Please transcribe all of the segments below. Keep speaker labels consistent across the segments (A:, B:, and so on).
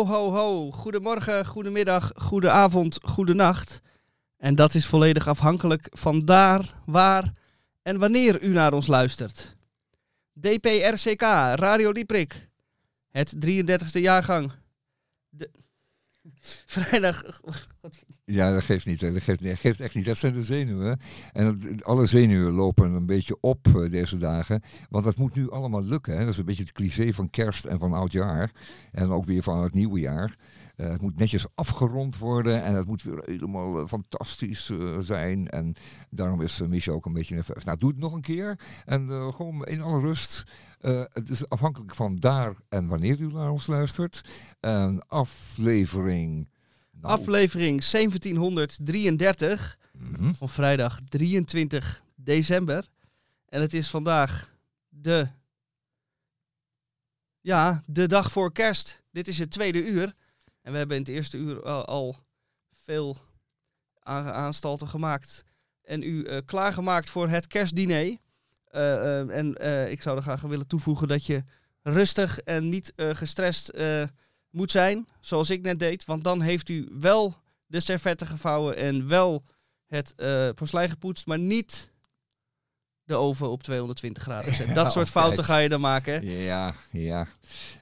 A: Ho, ho, ho. Goedemorgen, goedemiddag, goedenavond, goedenacht. En dat is volledig afhankelijk van daar, waar en wanneer u naar ons luistert. DPRCK, Radio Dieprik. Het 33e jaargang. De... Vrijdag.
B: Ja, dat geeft niet. Dat geeft, dat geeft echt niet. Dat zijn de zenuwen. En het- alle zenuwen lopen een beetje op eh, deze dagen. Want dat moet nu allemaal lukken. Hè. Dat is een beetje het cliché van kerst en van oud jaar. En ook weer van het nieuwe jaar. Eh, het moet netjes afgerond worden. En het moet weer helemaal eh, fantastisch zijn. En daarom is Michel ook een beetje nerveus. Nou, doe het nog een keer. En gewoon in alle rust. Het is afhankelijk van daar en wanneer u naar ons luistert. En aflevering... nou,
A: Aflevering 1733
B: mhm.
A: van vrijdag 23 december. En het is vandaag de. Ja, de dag voor kerst. Dit is het tweede uur. En we hebben in het eerste uur al, al veel aan- aanstalten gemaakt. En u eh, klaargemaakt voor het kerstdiner. Eh, eh, en ik zou er graag willen toevoegen dat je rustig en niet gestrest moet zijn. Zoals ik net deed. Want dan heeft u wel de servetten gevouwen en wel het eh porselein gepoetst, maar niet de oven op 220 graden gezet. Dat soort fouten ga je dan maken.
B: Ja, ja.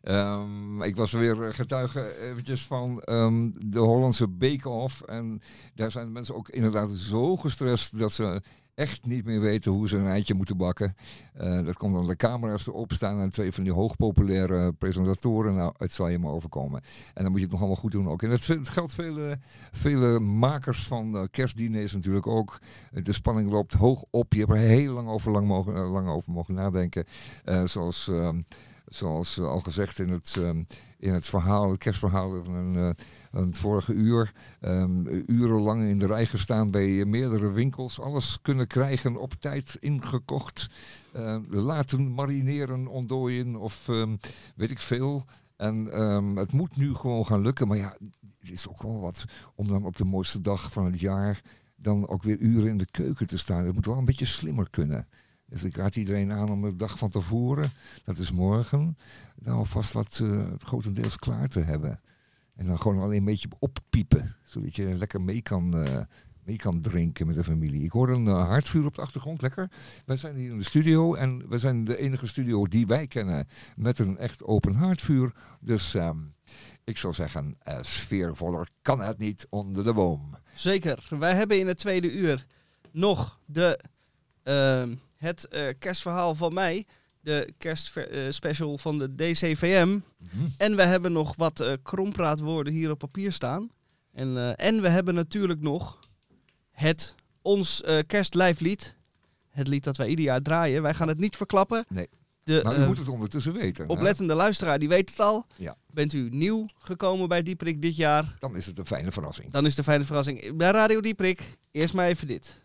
B: Ehm, ik was weer getuige eventjes van ehm, de Hollandse Bake-Off. En daar zijn de mensen ook inderdaad zo gestrest dat ze echt niet meer weten hoe ze een eitje moeten bakken. Eh, dat komt dan de camera's erop staan en twee van die hoogpopulaire presentatoren. Nou, het zal je maar overkomen. En dan moet je het nog allemaal goed doen ook. En dat, geldt vele, vele makers van eh, kerstdiners natuurlijk ook. De spanning loopt hoog op. Je hebt er heel lang over, lang mogen, eh, over mogen nadenken. Eh, zoals, ehm, zoals eh, al gezegd in het, ehm, in het verhaal, het kerstverhaal van, van het vorige uur. ehm, urenlang in de rij gestaan bij eh, meerdere winkels. Alles kunnen krijgen op tijd ingekocht. Eh, laten marineren, ontdooien of ehm, weet ik veel. En ehm, het moet nu gewoon gaan lukken. Maar ja, het is ook wel wat om dan op de mooiste dag van het jaar dan ook weer uren in de keuken te staan. Het moet wel een beetje slimmer kunnen. Dus ik raad iedereen aan om de dag van tevoren, dat is morgen, dan alvast wat eh, grotendeels klaar te hebben. En dan gewoon alleen een beetje oppiepen, zodat je lekker mee kan, eh, mee kan drinken met de familie. Ik hoor een eh, haardvuur op de achtergrond, lekker. Wij zijn hier in de studio en we zijn de enige studio die wij kennen met een echt open haardvuur. Dus ehm, ik zou zeggen, sfeervoller kan het niet onder de boom.
A: Zeker. Wij hebben in het tweede uur nog de, ehm, het eh, kerstverhaal van mij. De kerstspecial van de DCVM.
B: Mhm.
A: En we hebben nog wat eh krompraatwoorden hier op papier staan. En, eh, en we hebben natuurlijk nog het ons eh kerstlijflied. Het lied dat wij ieder jaar draaien. Wij gaan het niet verklappen.
B: Nee.
A: De
B: Maar u
A: eh,
B: moet het ondertussen weten. hè?
A: oplettende luisteraar die weet het al.
B: Ja.
A: Bent u nieuw gekomen bij Dieprik dit jaar?
B: Dan is het een fijne verrassing.
A: Dan is de fijne verrassing. Bij Radio Dieprik, eerst maar even dit.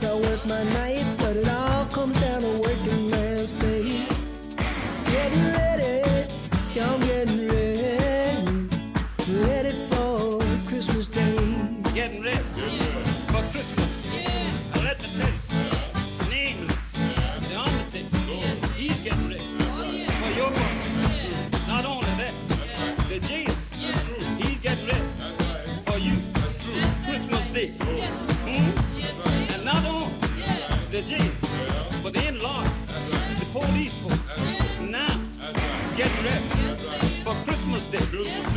C: that's I work my night
D: the Jesus, but the in-law, the police folks. Now, getting ready for Christmas Day.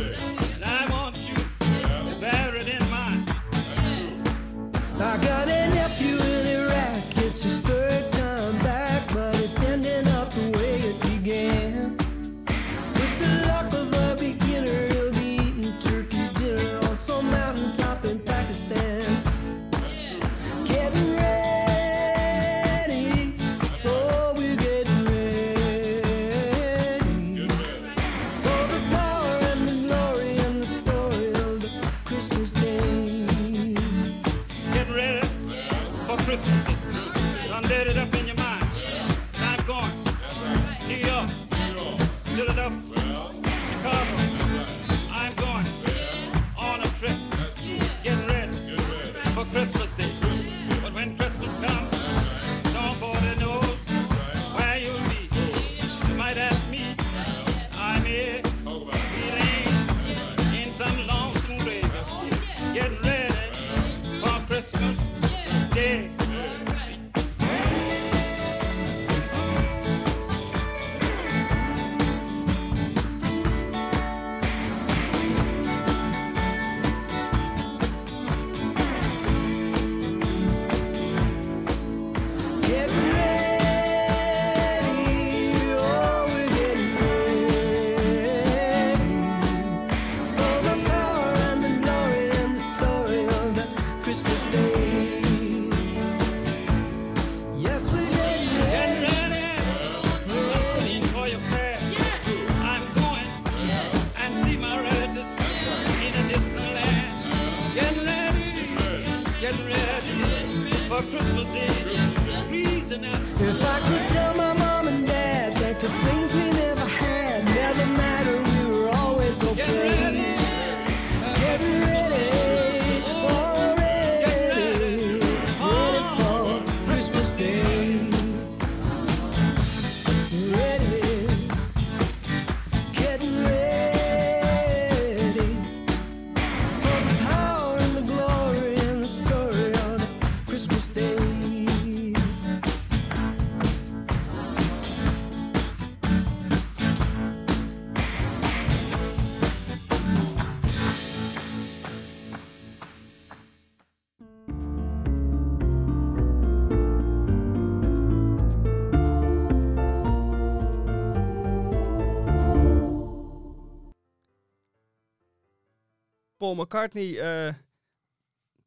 A: Paul McCartney, eh,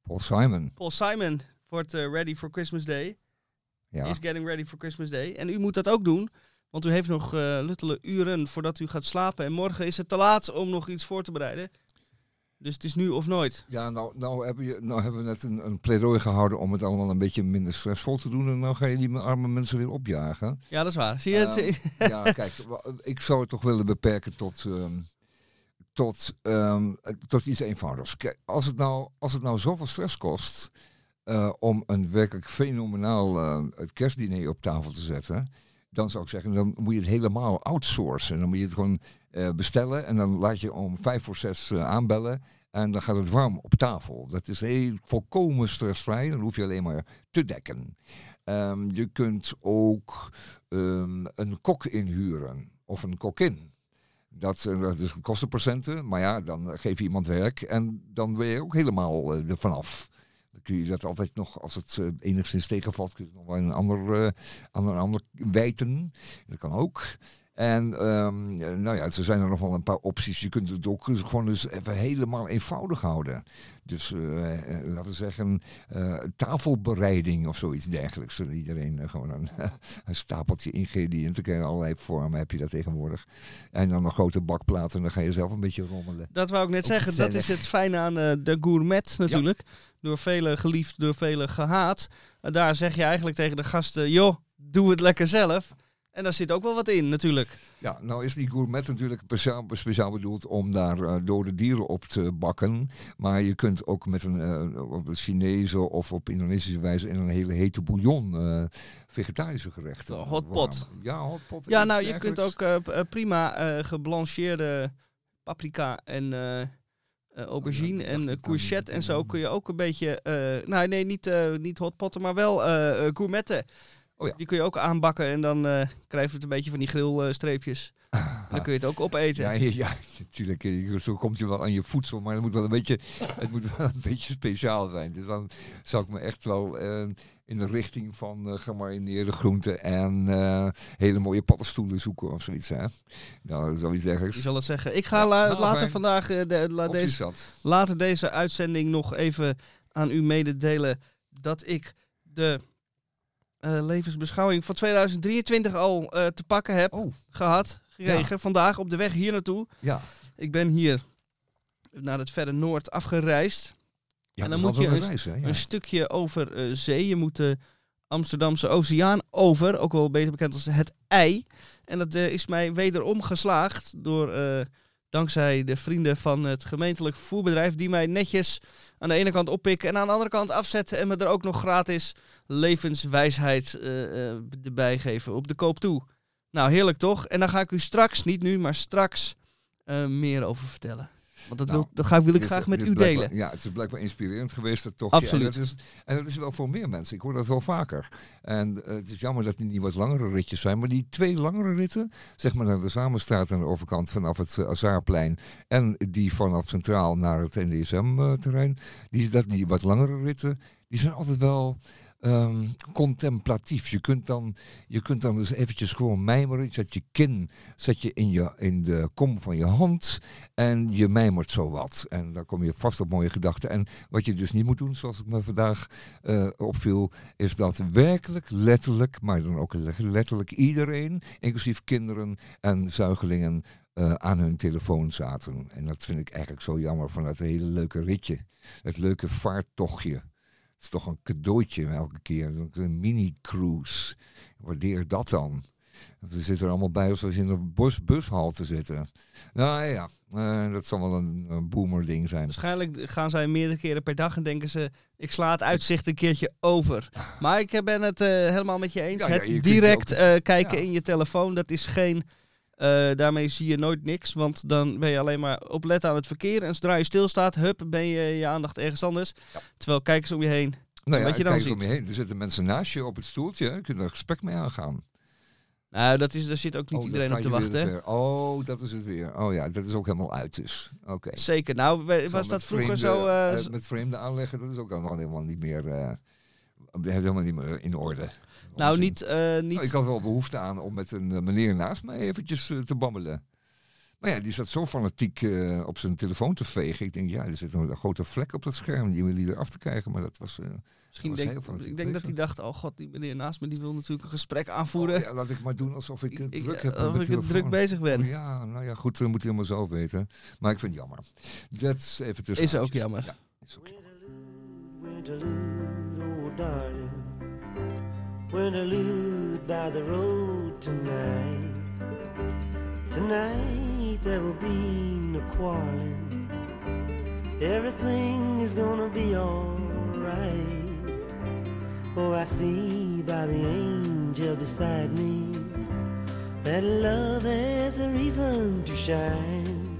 B: Paul Simon.
A: Paul Simon wordt eh, ready for Christmas Day.
B: Ja.
A: Is getting ready for Christmas Day. En u moet dat ook doen. Want u heeft nog eh luttele uren voordat u gaat slapen. En morgen is het te laat om nog iets voor te bereiden. Dus het is nu of nooit.
B: Ja, nou, nou, hebben je, nou hebben we net een, een pleidooi gehouden om het allemaal een beetje minder stressvol te doen. En nou ga je die arme mensen weer opjagen.
A: Ja, dat is waar. Zie je het?
B: Ehm, ja, kijk, ik zou het toch willen beperken tot, ehm, tot, ehm, tot iets eenvoudigs. Kijk, als het nou, als het nou zoveel stress kost eh, om een werkelijk fenomenaal eh, kerstdiner op tafel te zetten, dan zou ik zeggen, dan moet je het helemaal outsourcen. Dan moet je het gewoon eh, bestellen en dan laat je om vijf voor zes aanbellen. En dan gaat het warm op tafel. Dat is heel volkomen stressvrij. Dan hoef je alleen maar te dekken. Ehm, je kunt ook ehm, een kok inhuren of een kokin. Dat, eh, dat is een kostenprocenten, maar ja, dan eh, geef je iemand werk en dan ben je ook helemaal eh, er vanaf. Dan kun je dat altijd nog, als het enigszins tegenvalt, kun je het nog wel een ander, een ander wijten. Dat kan ook. En eh, nou ja, er zijn er nog wel een paar opties. Je kunt het ook gewoon eens even helemaal eenvoudig houden. Dus eh, eh, laten we zeggen, eh, tafelbereiding of zoiets dergelijks. Zodat iedereen gewoon een, een stapeltje ingrediënten krijgt. Allerlei vormen heb je dat tegenwoordig. En dan een grote bakplaat en dan ga je zelf een beetje rommelen.
A: Dat wou ik net zeggen. Dat is het fijne aan de gourmet natuurlijk. Door velen geliefd, door velen gehaat. En daar zeg je eigenlijk tegen de gasten, joh, doe het lekker zelf. En daar zit ook wel wat in natuurlijk.
B: Ja, nou is die gourmet natuurlijk speciaal, speciaal bedoeld om daar eh, dode dieren op te bakken. Maar je kunt ook met een eh, op Chinese of op Indonesische wijze in een hele hete bouillon eh, vegetarische gerechten.
A: Oh, hotpot.
B: Ja, hotpot.
A: Ja, nou, je kunt ook prima geblancheerde paprika en eh, aubergine en courgette en zo kun je ook een beetje... eh nou, nee, niet, niet hotpotten, maar wel gourmetten.
B: Oh ja.
A: Die kun je ook aanbakken en dan eh krijg je het een beetje van die grillstreepjes. En dan kun je het ook opeten.
B: Ja, ja, ja, natuurlijk. eh, Zo komt je wel aan je voedsel, maar het moet wel een beetje, het moet wel een beetje speciaal zijn. Dus dan zou ik me echt wel eh, in de richting van eh gemarineerde groenten en eh, hele mooie paddenstoelen zoeken of zoiets. Hè? Nou, zoiets
A: Je
B: dergelijks.
A: zal het zeggen. Ik ga
B: Ja,
A: la-
B: nou,
A: later
B: fijn.
A: vandaag, eh, de, la- deze, later deze uitzending nog even aan u mededelen dat ik de eh, levensbeschouwing van 2023 al eh, te pakken heb
B: Oh,
A: gehad, gekregen. Vandaag op de weg hier naartoe.
B: ja.
A: Ik ben hier naar het verre noord afgereisd.
B: Ja,
A: En dan moet je een,
B: reis, hè? Ja.
A: een stukje over eh, zee. Je moet de Amsterdamse Oceaan over, ook wel beter bekend als het ei. En dat eh, is mij wederom geslaagd door, eh, dankzij de vrienden van het gemeentelijk vervoerbedrijf, die mij netjes aan de ene kant oppikken en aan de andere kant afzetten en me er ook nog gratis levenswijsheid eh, eh, erbij geven op de koop toe. Nou, heerlijk toch? En daar ga ik u straks, niet nu, maar straks eh, meer over vertellen. Want dat,
B: Nou,
A: wil, dat ga, wil ik
B: Dit-
A: graag met u delen.
B: Ja, het is blijkbaar inspirerend geweest, dat toch.
A: Absoluut.
B: En dat, is, en dat is wel voor meer mensen. Ik hoor dat wel vaker. En eh, het is jammer dat die niet wat langere ritjes zijn. Maar die twee langere ritten, zeg maar naar de Samenstraat aan de overkant vanaf het uh, Azaarplein. En die vanaf Centraal naar het NDSM-terrein. die, dat, die wat langere ritten, die zijn altijd wel ehm, contemplatief. Je kunt, dan, je kunt dan dus eventjes gewoon mijmeren. Je zet je kin zet je in, je in de kom van je hand. En je mijmert zo wat. En dan kom je vast op mooie gedachten. En wat je dus niet moet doen, zoals ik me vandaag eh, opviel, is dat werkelijk, letterlijk, maar dan ook le- letterlijk iedereen, inclusief kinderen en zuigelingen, eh, aan hun telefoon zaten. En dat vind ik eigenlijk zo jammer van dat hele leuke ritje. Het leuke vaarttochtje. Is toch een cadeautje elke keer. Een mini-cruise. Waardeer dat dan. We zitten er allemaal bij alsof we in een bus, bushalte zitten. Nou ja, eh, dat zal wel een, een boomer ding zijn.
A: Waarschijnlijk gaan zij meerdere keren per dag en denken ze, ik sla het uitzicht een keertje over. Maar ik ben het eh, helemaal met je eens.
B: Ja,
A: het direct
B: ook-
A: eh, kijken
B: ja.
A: in je telefoon, dat is geen... eh, daarmee zie je nooit niks, want dan ben je alleen maar opletten aan het verkeer. En zodra je stilstaat, hup, ben je je aandacht ergens anders.
B: Ja.
A: Terwijl, kijk eens om je heen.
B: Nou ja,
A: Wat je dan ziet.
B: om je heen. Er zitten mensen naast je op het stoeltje. hè. Je kunt er gesprek mee aangaan.
A: Nou, dat is, daar zit ook niet
B: Oh,
A: iedereen op te
B: je
A: wachten.
B: Oh, dat is het weer. Oh ja, dat is ook helemaal uit dus. Oké.
A: Zeker. Nou, we- was dat vroeger
B: vreemde-
A: zo... eh,
B: met vreemde aanleggen, dat is ook helemaal niet meer... eh, helemaal niet meer in orde.
A: Nou, niet... eh, niet
B: Nou, ik had wel behoefte aan om met een eh, meneer naast mij eventjes eh, te babbelen. Maar ja, die zat zo fanatiek eh, op zijn telefoon te vegen. Ik denk, ja, er zit een grote vlek op dat scherm. Die wil hij eraf te krijgen, maar dat was... eh,
A: Misschien
B: was
A: denk,
B: heel
A: ik denk dat hij dacht, oh god, die meneer naast me die wil natuurlijk een gesprek aanvoeren.
B: oh, ja, laat ik maar doen alsof ik het
A: Ik-
B: druk heb. met
A: of
B: mijn
A: ik druk bezig ben.
B: Oh, ja, nou ja, goed, dat moet hij helemaal zelf weten. Maar ik vind het jammer. Dat is even tussen
A: Is ook jammer.
B: Ja, is ook jammer.
C: Oh darling. Winterlude by the road tonight. Tonight there will be no quarreling. Everything is gonna be alright. Oh, I see by the angel beside me that love has a reason to shine.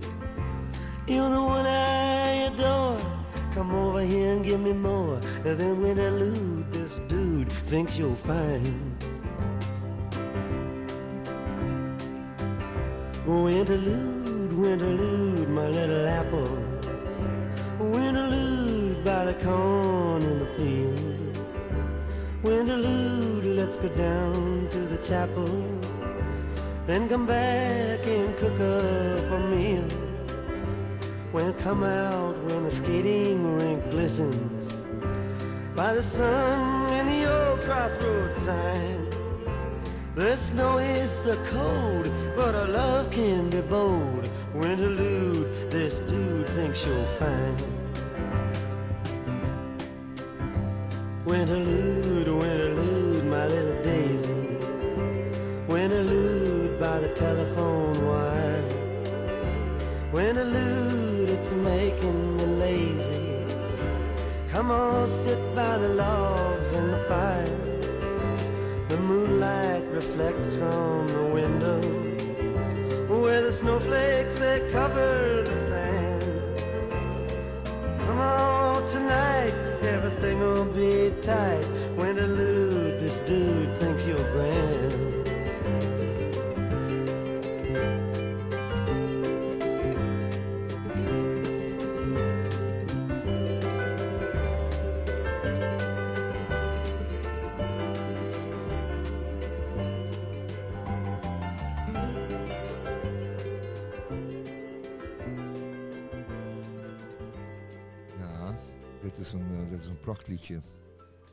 C: You're the one I adore. Come over here and give me more than when I lose this dude thinks you're fine. Oh, interlude, winterlude, my little apple. Oh, winterlude by the corn in the field. Oh, winterlude, let's go down to the chapel. Then come back and cook up a meal. When come out when the skating rink glistens by the sun crossroads sign. The snow is so cold, but our love can be bold. Winterlude, this dude thinks you're fine. Winterlude, winterlude, my little daisy. Winterlude by the telephone wire. Winterlude, it's making me lazy. Come on, sit by the and the fire. The moonlight reflects from the window where the snowflakes they cover the sand. Come on tonight, everything'll be tight. Winterlude, this dude thinks you're grand.
B: Is een, eh, dit is een prachtliedje.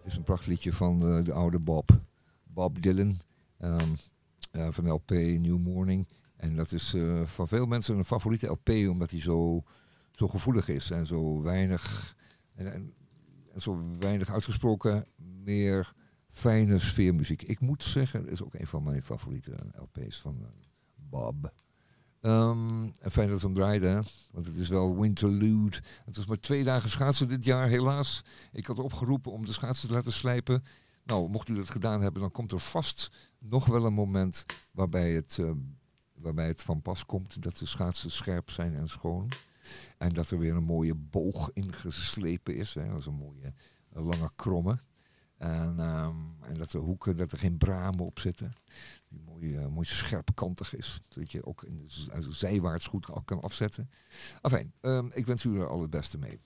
B: Is een prachtliedje van eh, de oude Bob. Bob Dylan. ehm, eh, van de LP New Morning. En dat is van veel mensen een favoriete LP, omdat hij zo, zo gevoelig is en zo weinig En, en, zo weinig uitgesproken, meer fijne sfeermuziek. Ik moet zeggen, dat is ook een van mijn favoriete LP's van Bob. Ehm, en fijn dat we hem draaiden, hè, want het is wel Winterlude. Het was maar twee dagen schaatsen dit jaar, helaas. Ik had opgeroepen om de schaatsen te laten slijpen. Nou, mocht u dat gedaan hebben, dan komt er vast nog wel een moment waarbij het, eh, waarbij het van pas komt dat de schaatsen scherp zijn en schoon. En dat er weer een mooie boog ingeslepen is. Hè. Dat is een mooie eh, lange kromme. En, ehm, en dat de hoeken, dat er geen bramen op zitten. Die mooi, eh, mooi scherpkantig is. Dat je ook in de, zijwaarts goed kan afzetten. Enfin, ehm, ik wens u er al het beste mee.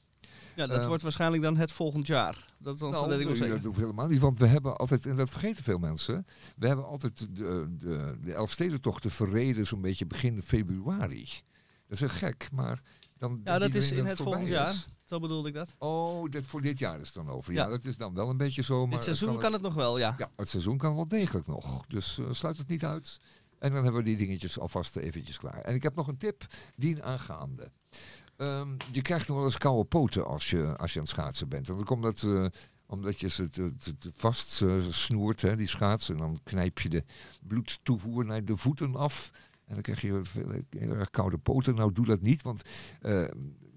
A: Ja, dat
B: Eh,
A: wordt waarschijnlijk dan het volgend jaar. Dat, dan
B: Nou,
A: ik wel zeker.
B: dat hoeft helemaal niet, want we hebben altijd, en dat vergeten veel mensen, we hebben altijd de, de, de Elfstedentochten verreden zo'n beetje begin februari. Dat is heel gek, maar dan...
A: Ja, dat is in het volgend jaar.
B: is.
A: Zo bedoelde ik dat.
B: Oh, dit, voor dit jaar is het dan over. Ja,
A: Ja.
B: dat is dan wel een beetje zo. Maar
A: Dit seizoen kan het nog wel, ja.
B: Ja, het seizoen kan wel degelijk nog. Dus eh, sluit het niet uit. En dan hebben we die dingetjes alvast eventjes klaar. En ik heb nog een tip, dien aangaande. Ehm, je krijgt nog wel eens koude poten als je, als je aan het schaatsen bent. En dan komt dat eh, omdat je ze te, te- te vast eh, snoert, hè, die schaatsen. En dan knijp je de bloedtoevoer naar de voeten af. En dan krijg je heel erg koude poten. Nou, doe dat niet, want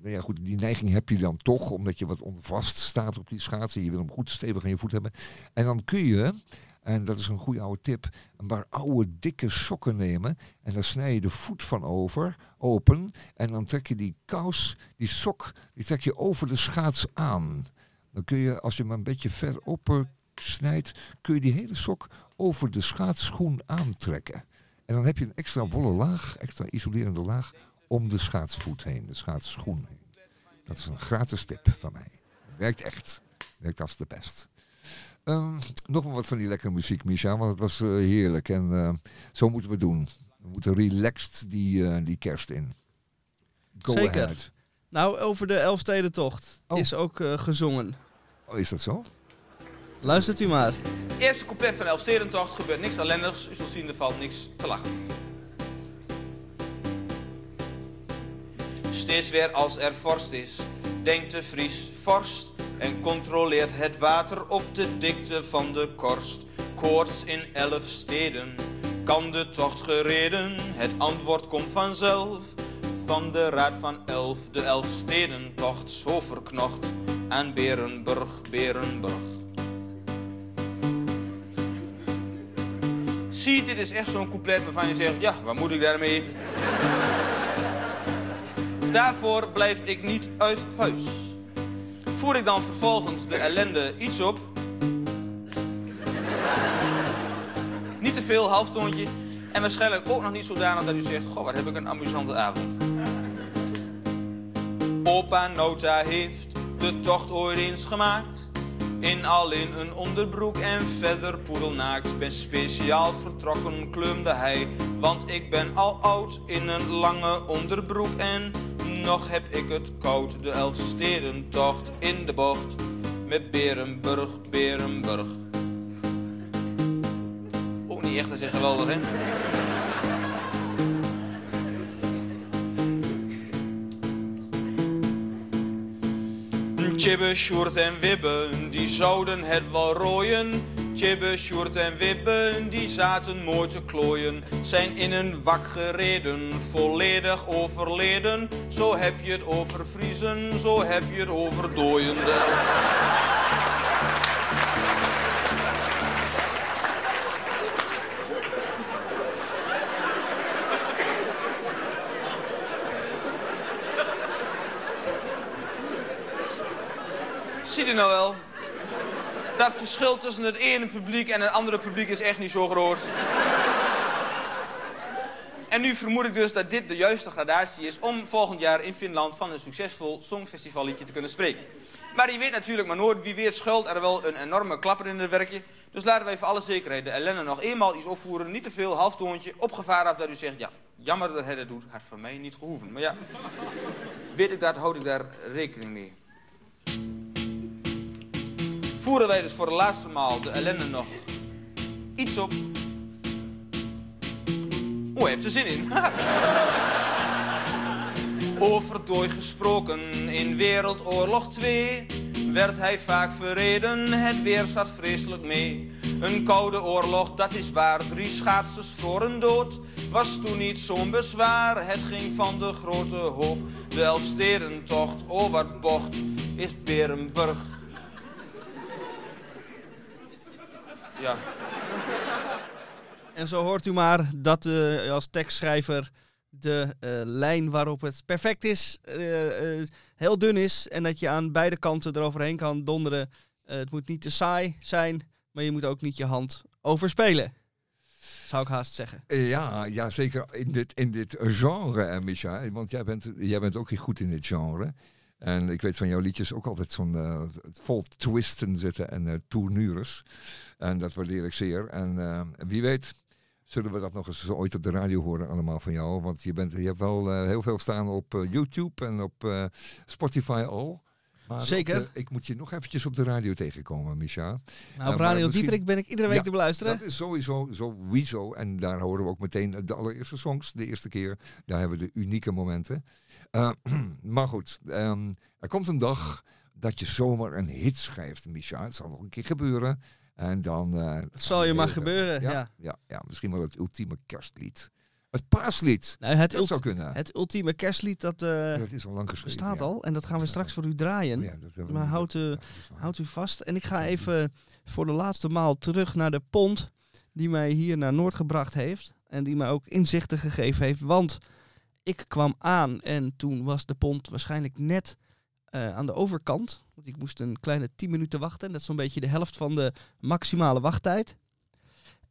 B: nou ja, goed, die neiging heb je dan toch, omdat je wat onvast staat op die schaatsen. Je wil hem goed stevig aan je voet hebben. En dan kun je, en dat is een goede oude tip, een paar oude dikke sokken nemen. En daar snij je de voet van over, open. En dan trek je die kous, die sok, die trek je over de schaats aan. Dan kun je, als je hem een beetje ver open snijdt, kun je die hele sok over de schaatsschoen aantrekken. En dan heb je een extra wollen laag, extra isolerende laag, om de schaatsvoet heen, de schaatsschoen heen. Dat is een gratis tip van mij. Werkt echt. Werkt als de best. Ehm, nog maar wat van die lekkere muziek, Misha, want het was eh, heerlijk. En eh, zo moeten we doen. We moeten relaxed die, eh, die kerst in. Go
A: Zeker.
B: ahead.
A: Nou, over de Elfstedentocht
B: Oh.
A: is ook gezongen.
B: Oh, is dat zo?
A: Luistert u maar.
E: Eerste couplet van de Elfstedentocht gebeurt niks ellendigs. U zult zien, er valt niks te lachen. Steeds weer als er vorst is, denkt de Fries vorst en controleert het water op de dikte van de korst. Koorts in elf steden, kan de tocht gereden? Het antwoord komt vanzelf. Van de raad van elf, de Elfstedentocht, zo verknocht aan Berenburg, Berenburg. Zie, dit is echt zo'n couplet waarvan je zegt, ja, wat moet ik daarmee? Daarvoor blijf ik niet uit huis. Voer ik dan vervolgens de ellende iets op? Niet te veel, halftoontje. En waarschijnlijk ook nog niet zodanig dat u zegt, goh, wat heb ik een amusante avond. Opa Nota heeft de tocht ooit eens gemaakt. In al in een onderbroek en verder poedelnaakt. Ben speciaal vertrokken, kleumde hij. Want ik ben al oud in een lange onderbroek. En nog heb ik het koud. De Elfstedentocht in de bocht. Met Berenburg, Berenburg. Ook niet echt, dat is geweldig, hè? Chibbe, Sjoerd en Wibbe, die zouden het wel rooien. Chibbe, Sjoerd en Wibbe, die zaten mooi te klooien. Zijn in een wak gereden, volledig overleden. Zo heb je het over Vriezen, zo heb je het over dooiende. Zie je nou wel? Dat verschil tussen het ene publiek en het andere publiek is echt niet zo groot. En nu vermoed ik dus dat dit de juiste gradatie is om volgend jaar in Finland van een succesvol songfestivalliedje te kunnen spreken. Maar je weet natuurlijk maar nooit, wie weet schuilt er wel een enorme klapper in het werkje. Dus laten wij voor alle zekerheid de ellende nog eenmaal iets opvoeren. Niet te veel, halftoontje, op af dat u zegt, ja, jammer dat hij dat doet, had voor mij niet gehoeven. Maar ja, weet ik dat, houd ik daar rekening mee. Voeren wij dus voor de laatste maal de ellende nog iets op. Hoe heeft er zin in? Over dooi gesproken in Wereldoorlog 2 werd hij vaak verreden, het weer zat vreselijk mee. Een koude oorlog, dat is waar, drie schaatsers voor een dood. Was toen niet zo'n bezwaar, het ging van de grote hoop. De Elfstedentocht, oh wat bocht, is Berenburg. Ja.
A: En zo hoort u maar dat eh, als tekstschrijver de eh, lijn waarop het perfect is, eh, heel dun is. En dat je aan beide kanten eroverheen kan donderen. Het moet niet te saai zijn, maar je moet ook niet je hand overspelen. Zou ik haast zeggen.
B: Ja, ja, zeker in dit, in dit genre, eh, Micha. Want jij bent, jij bent ook heel goed in dit genre. En ik weet van jouw liedjes ook altijd zo'n eh, vol twisten zitten en eh tournures. En dat waardeer ik zeer. En eh, wie weet zullen we dat nog eens ooit op de radio horen allemaal van jou. Want je, bent, je hebt wel eh, heel veel staan op eh, YouTube en op Spotify al. Maar
A: Zeker.
B: de- ik moet je nog eventjes op de radio tegenkomen, Micha.
A: Nou,
B: maar
A: op Radio
B: misschien-
A: Dieperik ben ik iedere week
B: Ja,
A: te beluisteren.
B: Dat is sowieso sowieso. En daar horen we ook meteen de allereerste songs. De eerste keer. Daar hebben we de unieke momenten. Maar goed, ehm, er komt een dag dat je zomaar een hit schrijft, Micha. Het zal nog een keer gebeuren. En dan... eh,
A: Het zal je maar gebeuren. Ja.
B: Ja, ja, misschien wel het ultieme kerstlied. Het paaslied.
A: Nou, het,
B: Dat zou kunnen.
A: het ultieme kerstlied, dat
B: dat is al lang geschreven. ja.
A: al. En dat gaan we straks voor u draaien.
B: Ja, we
A: Maar. Houdt u vast. En ik ga even voor de laatste maal terug naar de pont die mij hier naar Noord gebracht heeft. En die mij ook inzichten gegeven heeft. Want ik kwam aan en toen was de pont waarschijnlijk net eh, aan de overkant. Want ik moest een kleine 10 minuten wachten. Dat is zo'n beetje de helft van de maximale wachttijd.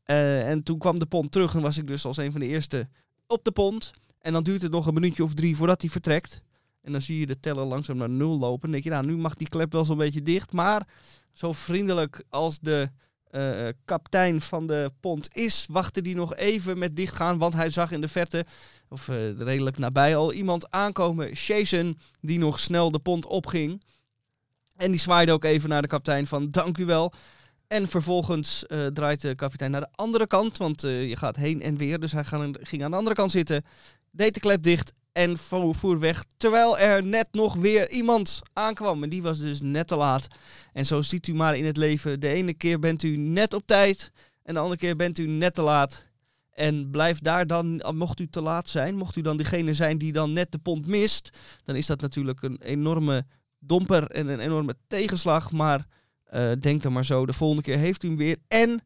A: Eh, en toen kwam de pont terug en was ik dus als een van de eerste op de pont. En dan duurt het nog een minuutje of drie voordat hij vertrekt. En dan zie je de teller langzaam naar nul lopen. Dan denk je, nou, nu mag die klep wel zo'n beetje dicht. Maar zo vriendelijk als de eh, kaptein van de pont is, wachtte die nog even met dichtgaan. Want hij zag in de verte, of eh, redelijk nabij al, iemand aankomen. Jason, die nog snel de pont opging. En die zwaaide ook even naar de kapitein van dank u wel. En vervolgens draait de kapitein naar de andere kant, want je gaat heen en weer. Dus hij ging aan de andere kant zitten, deed de klep dicht en vo- voer weg. Terwijl er net nog weer iemand aankwam. En die was dus net te laat. En zo ziet u maar in het leven. De ene keer bent u net op tijd. En de andere keer bent u net te laat. En blijf daar dan, mocht u te laat zijn, mocht u dan degene zijn die dan net de pont mist, dan is dat natuurlijk een enorme domper en een enorme tegenslag. Maar eh, denk dan maar zo, de volgende keer heeft u hem weer. En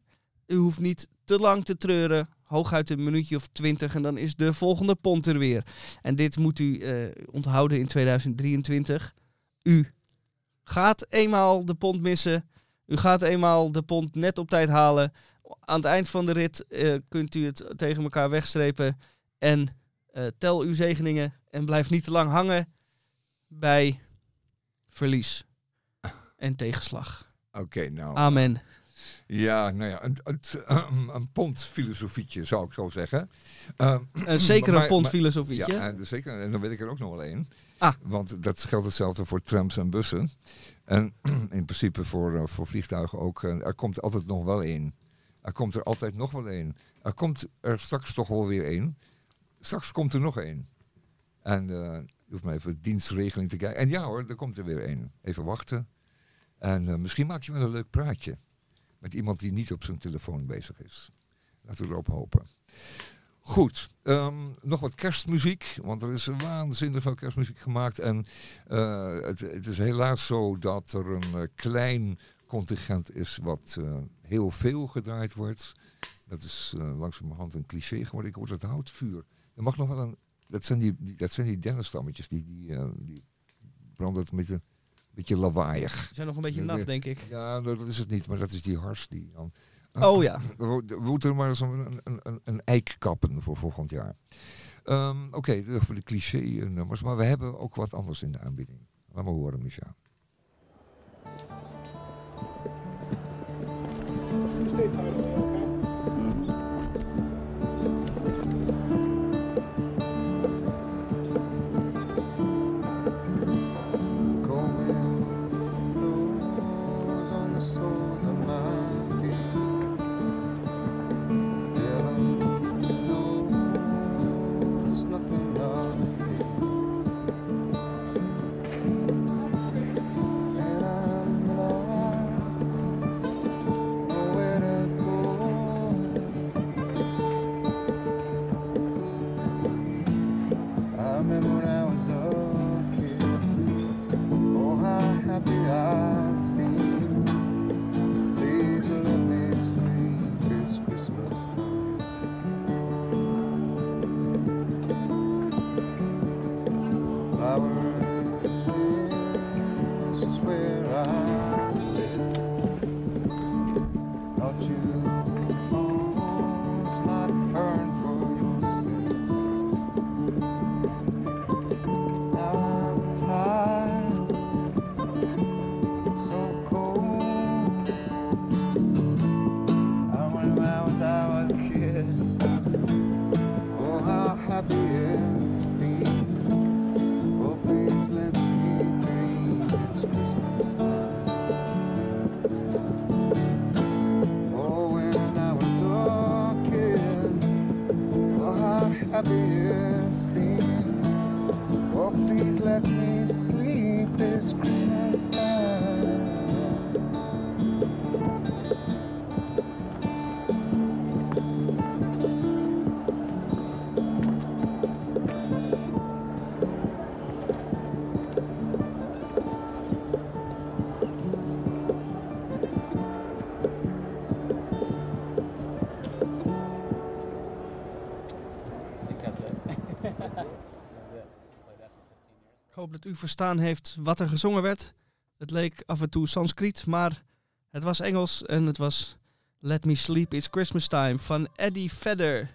A: u hoeft niet te lang te treuren. Hooguit een minuutje of twintig en dan is de volgende pont er weer. En dit moet u eh, onthouden in 2023. U gaat eenmaal de pont missen. U gaat eenmaal de pont net op tijd halen. Aan het eind van de rit eh, kunt u het tegen elkaar wegstrepen. En eh, tel uw zegeningen en blijf niet te lang hangen bij verlies en tegenslag.
B: Oké, nou.
A: Amen.
B: Ja, nou ja, een, een, een pondfilosofietje zou ik zo zeggen. Ehm,
A: Eh, zeker een
B: maar-
A: filosofietje.
B: Ja, en, zeker, en dan weet ik er ook nog wel één.
A: Ah.
B: Want dat geldt hetzelfde voor trams en bussen. En in principe voor, eh, voor vliegtuigen ook. Eh, er komt altijd nog wel één. Er komt er altijd nog wel één. Er komt er straks toch wel weer één. Straks komt er nog één. En eh je hoeft maar even de dienstregeling te kijken. En ja hoor, er komt er weer één. Even wachten. En eh, misschien maak je wel een leuk praatje. Met iemand die niet op zijn telefoon bezig is. Laten we erop hopen. Goed, ehm, nog wat kerstmuziek, want er is waanzinnig veel kerstmuziek gemaakt. En eh, het, het is helaas zo dat er een eh, klein contingent is wat eh, heel veel gedraaid wordt. Dat is langzamerhand een cliché geworden. Ik hoor het houtvuur. Er mag nog wel een... Dat zijn die, die- dat zijn die dennenstammetjes, die, die, die branden met een beetje lawaaiig.
A: Ze zijn nog een beetje
B: Ja,
A: nat, denk ik.
B: Ja, dat is het niet, maar dat is die hars die dan...
A: Oh ja.
B: We, moeten maar eens een, een, een, een eik kappen voor volgend jaar. Ehm, Oké, dat voor de cliché-nummers. Maar we hebben ook wat anders in de aanbieding. Laat maar horen, Micha.
A: Dat u verstaan heeft wat er gezongen werd. Het leek af en toe Sanskriet, maar het was Engels en het was Let Me Sleep It's Christmas Time van Eddie Vedder.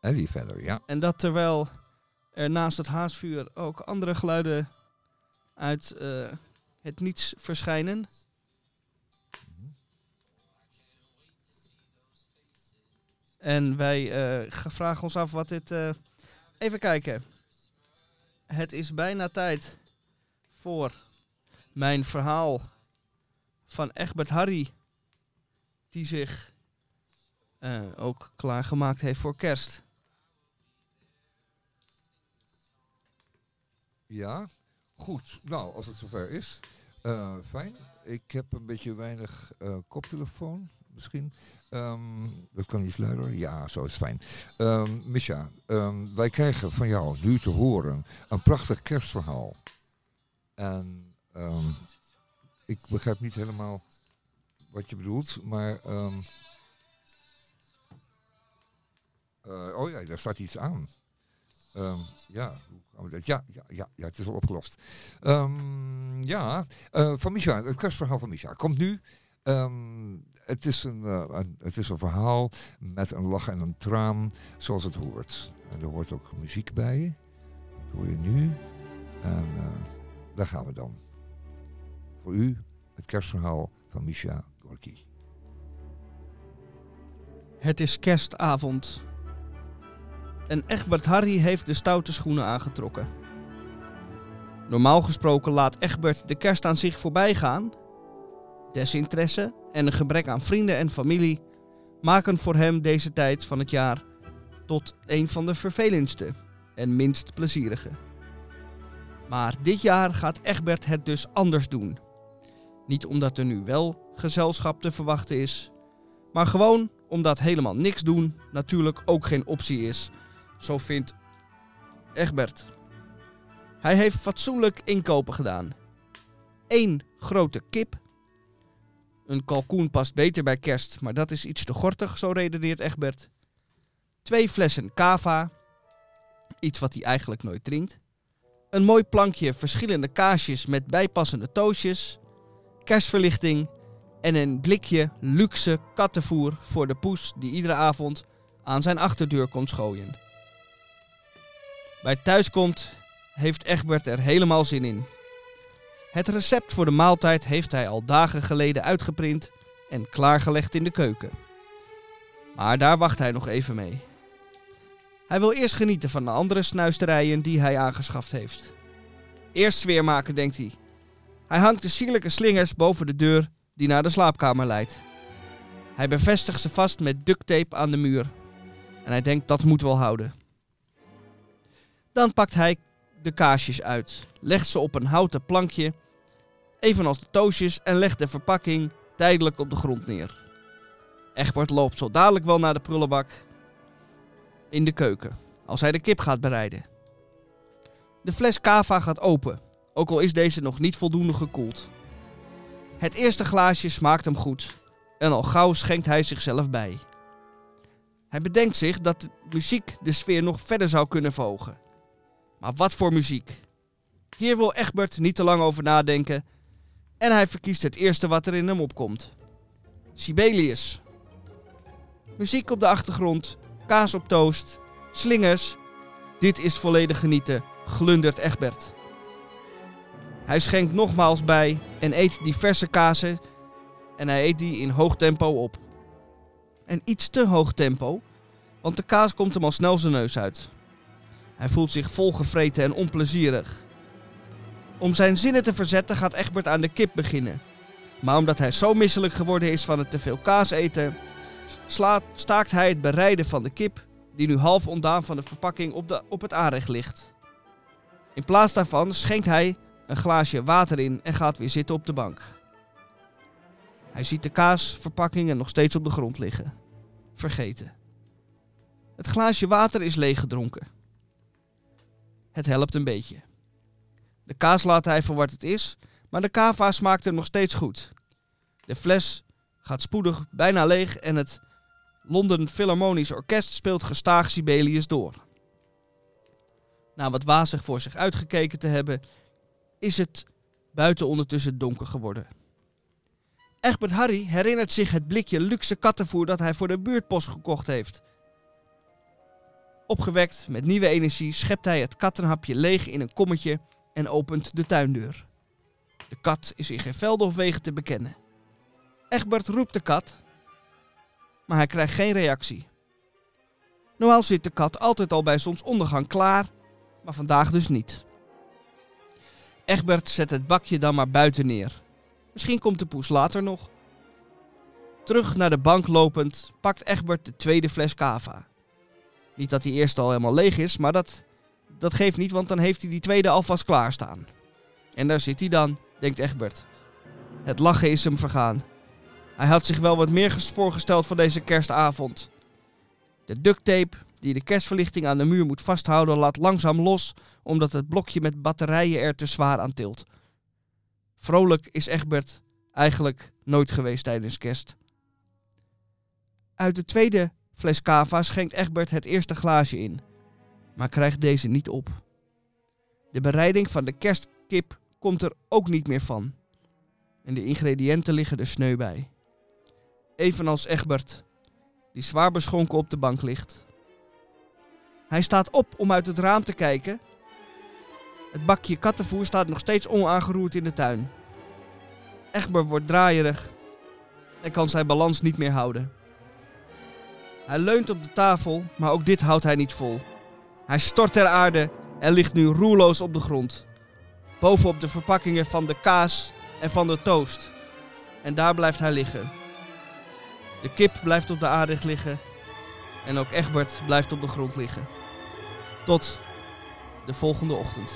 B: Eddie verder, ja.
A: En dat terwijl er naast het haasvuur ook andere geluiden uit eh, het niets verschijnen. En wij ge- vragen ons af wat dit... eh, even kijken. Het is bijna tijd voor mijn verhaal van Egbert Harry. Die zich eh, ook klaargemaakt heeft voor kerst.
B: Ja, goed. Nou, als het zover is, eh, fijn. Ik heb een beetje weinig eh, koptelefoon, misschien. Ehm, dat kan iets luider. Ja, zo is fijn. Ehm Misha, ehm, wij krijgen van jou nu te horen een prachtig kerstverhaal. En ik begrijp niet helemaal wat je bedoelt, maar... eh, oh ja, daar staat iets aan. Ja? Ja, ja, ja, ja, het is al opgelost. Ja, eh, van Misha, het kerstverhaal van Misha komt nu. Ehm, het, is een, eh, een, het is een verhaal met een lach en een traan, zoals het hoort. Er hoort ook muziek bij. Dat hoor je nu. En eh, daar gaan we dan. Voor u het kerstverhaal van Misha Gorky.
A: Het is kerstavond. En Egbert Harry heeft de stoute schoenen aangetrokken. Normaal gesproken laat Egbert de kerst aan zich voorbij gaan. Desinteresse en een gebrek aan vrienden en familie maken voor hem deze tijd van het jaar tot een van de vervelendste en minst plezierige. Maar dit jaar gaat Egbert het dus anders doen. Niet omdat er nu wel gezelschap te verwachten is, maar gewoon omdat helemaal niks doen natuurlijk ook geen optie is. Zo vindt Egbert. Hij heeft fatsoenlijk inkopen gedaan. Eén grote kip. Een kalkoen past beter bij kerst, maar dat is iets te gortig, zo redeneert Egbert. Twee flessen cava. Iets wat hij eigenlijk nooit drinkt. Een mooi plankje verschillende kaasjes met bijpassende toosjes. Kerstverlichting en een blikje luxe kattenvoer voor de poes die iedere avond aan zijn achterdeur komt schooien. Bij thuiskomt heeft Egbert er helemaal zin in. Het recept voor de maaltijd heeft hij al dagen geleden uitgeprint en klaargelegd in de keuken. Maar daar wacht hij nog even mee. Hij wil eerst genieten van de andere snuisterijen die hij aangeschaft heeft. Eerst sfeer maken, denkt hij. Hij hangt de sierlijke slingers boven de deur die naar de slaapkamer leidt. Hij bevestigt ze vast met ducttape aan de muur. En hij denkt dat moet wel houden. Dan pakt hij de kaasjes uit, legt ze op een houten plankje, evenals de toosjes, en legt de verpakking tijdelijk op de grond neer. Egbert loopt zo dadelijk wel naar de prullenbak in de keuken, als hij de kip gaat bereiden. De fles kava gaat open, ook al is deze nog niet voldoende gekoeld. Het eerste glaasje smaakt hem goed en al gauw schenkt hij zichzelf bij. Hij bedenkt zich dat de muziek de sfeer nog verder zou kunnen verhogen. Maar wat voor muziek? Hier wil Egbert niet te lang over nadenken en hij verkiest het eerste wat er in hem opkomt. Sibelius. Muziek op de achtergrond, kaas op toast, slingers. Dit is volledig genieten, glundert Egbert. Hij schenkt nogmaals bij en eet diverse kazen en hij eet die in hoog tempo op. En iets te hoog tempo, want de kaas komt hem al snel zijn neus uit. Hij voelt zich volgevreten en onplezierig. Om zijn zinnen te verzetten gaat Egbert aan de kip beginnen. Maar omdat hij zo misselijk geworden is van het te veel kaas eten, slaat, staakt hij het bereiden van de kip, die nu half ontdaan van de verpakking op, de, op het aanrecht ligt. In plaats daarvan schenkt hij een glaasje water in en gaat weer zitten op de bank. Hij ziet de kaasverpakkingen nog steeds op de grond liggen. Vergeten. Het glaasje water is leeggedronken. Het helpt een beetje. De kaas laat hij voor wat het is, maar de kava smaakt er nog steeds goed. De fles gaat spoedig bijna leeg en het London Philharmonisch Orkest speelt gestaag Sibelius door. Na wat wazig voor zich uitgekeken te hebben, is het buiten ondertussen donker geworden. Egbert Harry herinnert zich het blikje luxe kattenvoer dat hij voor de buurtpost gekocht heeft. Opgewekt met nieuwe energie schept hij het kattenhapje leeg in een kommetje en opent de tuindeur. De kat is in geen velden of wegen te bekennen. Egbert roept de kat, maar hij krijgt geen reactie. Normaal zit de kat altijd al bij zonsondergang klaar, maar vandaag dus niet. Egbert zet het bakje dan maar buiten neer. Misschien komt de poes later nog. Terug naar de bank lopend pakt Egbert de tweede fles cava. Niet dat die eerste al helemaal leeg is, maar dat, dat geeft niet, want dan heeft hij die tweede alvast klaarstaan. En daar zit hij dan, denkt Egbert. Het lachen is hem vergaan. Hij had zich wel wat meer ges- voorgesteld van deze kerstavond. De ducttape die de kerstverlichting aan de muur moet vasthouden laat langzaam los omdat het blokje met batterijen er te zwaar aan tilt. Vrolijk is Egbert eigenlijk nooit geweest tijdens kerst. Uit de tweede fles cava schenkt Egbert het eerste glaasje in, maar krijgt deze niet op. De bereiding van de kerstkip komt er ook niet meer van. En de ingrediënten liggen er sneu bij. Evenals Egbert, die zwaar beschonken op de bank ligt. Hij staat op om uit het raam te kijken. Het bakje kattenvoer staat nog steeds onaangeroerd in de tuin. Egbert wordt draaierig en kan zijn balans niet meer houden. Hij leunt op de tafel, maar ook dit houdt hij niet vol. Hij stort ter aarde en ligt nu roerloos op de grond. Bovenop de verpakkingen van de kaas en van de toast. En daar blijft hij liggen. De kip blijft op de aarde liggen. En ook Egbert blijft op de grond liggen. Tot de volgende ochtend.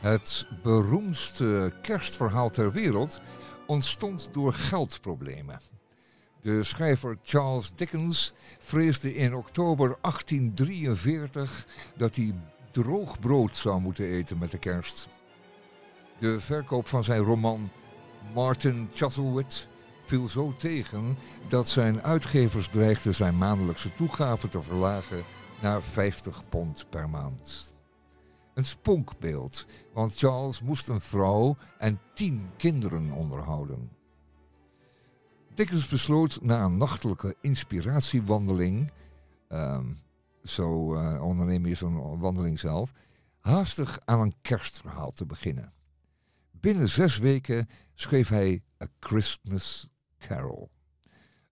B: Het beroemdste kerstverhaal ter wereld ontstond door geldproblemen. De schrijver Charles Dickens vreesde in oktober 1843 dat hij droog brood zou moeten eten met de kerst. De verkoop van zijn roman Martin Chuzzlewit viel zo tegen dat zijn uitgevers dreigden zijn maandelijkse toegave te verlagen naar 50 pond per maand. Een spookbeeld, want Charles moest een vrouw en tien kinderen onderhouden. Dickens besloot na een nachtelijke inspiratiewandeling, ehm, zo eh, onderneem je zo'n wandeling zelf, haastig aan een kerstverhaal te beginnen. Binnen zes weken schreef hij A Christmas Carol.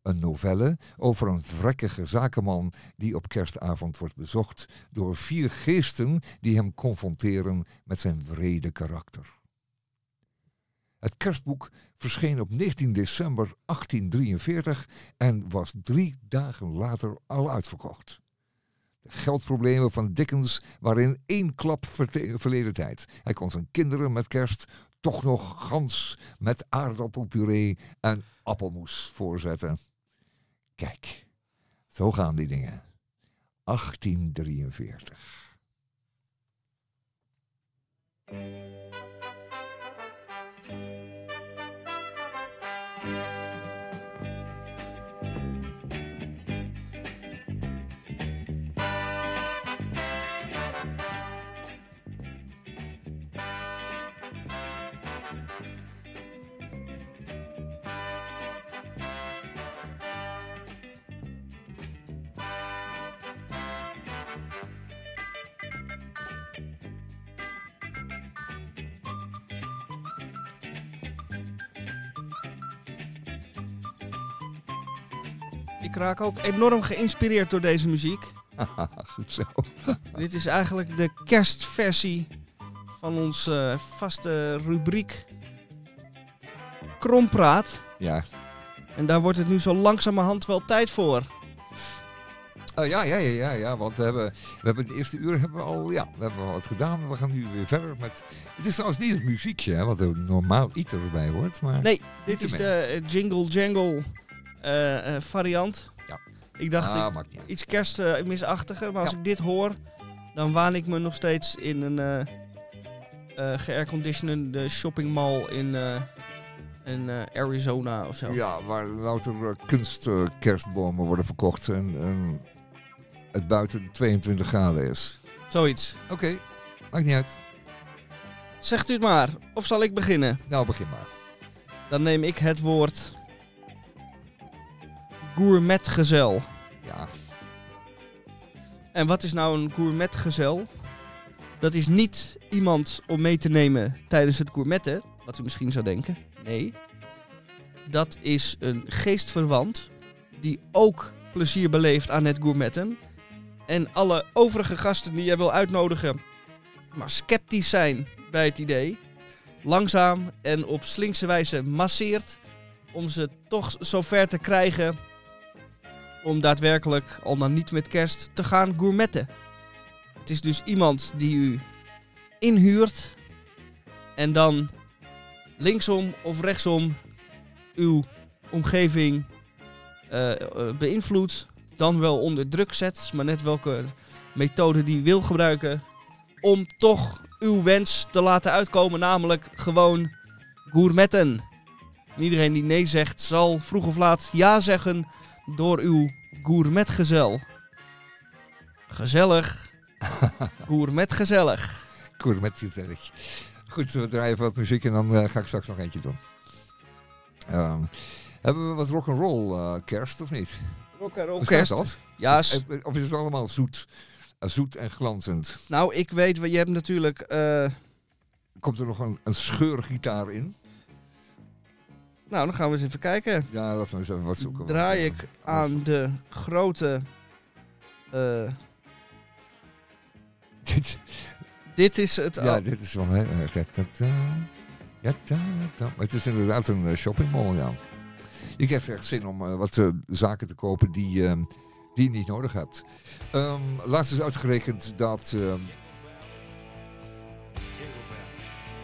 B: Een novelle over een vrekkige zakenman die op kerstavond wordt bezocht door vier geesten die hem confronteren met zijn wrede karakter. Het kerstboek verscheen op 19 december 1843 en was drie dagen later al uitverkocht. De geldproblemen van Dickens waren in één klap verleden tijd. Hij kon zijn kinderen met kerst toch nog gans met aardappelpuree en appelmoes voorzetten. Kijk, zo gaan die dingen. 1843.
A: Ik raak ook enorm geïnspireerd door deze muziek.
B: Goed zo.
A: Dit is eigenlijk de kerstversie van onze vaste rubriek Krompraat.
B: Ja.
A: En daar wordt het nu zo langzamerhand wel tijd voor.
B: Oh, ja, ja, ja, ja, ja, want we hebben, we hebben het eerste uur hebben we al, ja, we hebben al wat gedaan. We gaan nu weer verder met... Het is trouwens niet het muziekje, hè, wat er normaal iets erbij hoort, maar...
A: Nee, dit is de eh, Jingle Jangle eh, eh, variant.
B: Ja.
A: Ik dacht,
B: ah,
A: ik-
B: niet uit.
A: iets kerstmisachtiger, maar als
B: Ja.
A: ik dit hoor, dan waan ik me nog steeds in een eh eh geairconditionede shoppingmall in, eh, in eh, Arizona of zo.
B: Ja, waar louter uh, kunstkerstbomen worden verkocht en, en het buiten 22 graden is.
A: Zoiets.
B: Oké, maakt niet uit.
A: Zegt u het maar, of zal ik beginnen?
B: Nou, begin maar.
A: Dan neem ik het woord gourmetgezel.
B: Ja,
A: En wat is nou een gourmetgezel? Dat is niet iemand om mee te nemen tijdens het gourmetten, wat u misschien zou denken. Nee. Dat is een geestverwant die ook plezier beleeft aan het gourmetten. En alle overige gasten die jij wil uitnodigen, maar sceptisch zijn bij het idee, langzaam en op slinkse wijze masseert om ze toch zover te krijgen om daadwerkelijk, al dan niet met kerst, te gaan gourmetten. Het is dus iemand die u inhuurt en dan linksom of rechtsom uw omgeving eh, eh, beïnvloedt, dan wel onder druk zet, maar net welke methode die wil gebruiken, om toch uw wens te laten uitkomen, namelijk gewoon gourmetten. En Iedereen die nee zegt, zal vroeg of laat ja zeggen door uw gourmetgezel. Gezellig. Gourmetgezellig.
B: cool, met gezellig. Goed, we draaien even wat muziek en dan eh, ga ik straks nog eentje doen. Ehm, hebben we wat rock'n'roll eh kerst of niet?
A: Rock and roll
B: Bestaat
A: kerst.
B: dat?
A: Ja,
B: Of is het allemaal zoet, eh, zoet en glanzend?
A: nou ik weet, je hebt natuurlijk...
B: Komt er nog een, een scheurgitaar in?
A: Nou, dan gaan we eens even kijken.
B: Ja, laten we eens even wat zoeken.
A: Draai
B: Want,
A: ik
B: eh,
A: aan de grote... eh,
B: Dit,
A: dit is het...
B: ja, dit is van... hè, eh, ratata. Maar het is inderdaad een eh, shoppingmall, ja. Je krijgt echt zin om eh, wat eh, zaken te kopen die, ehm, die je niet nodig hebt. Ehm laatst is uitgerekend dat... ehm,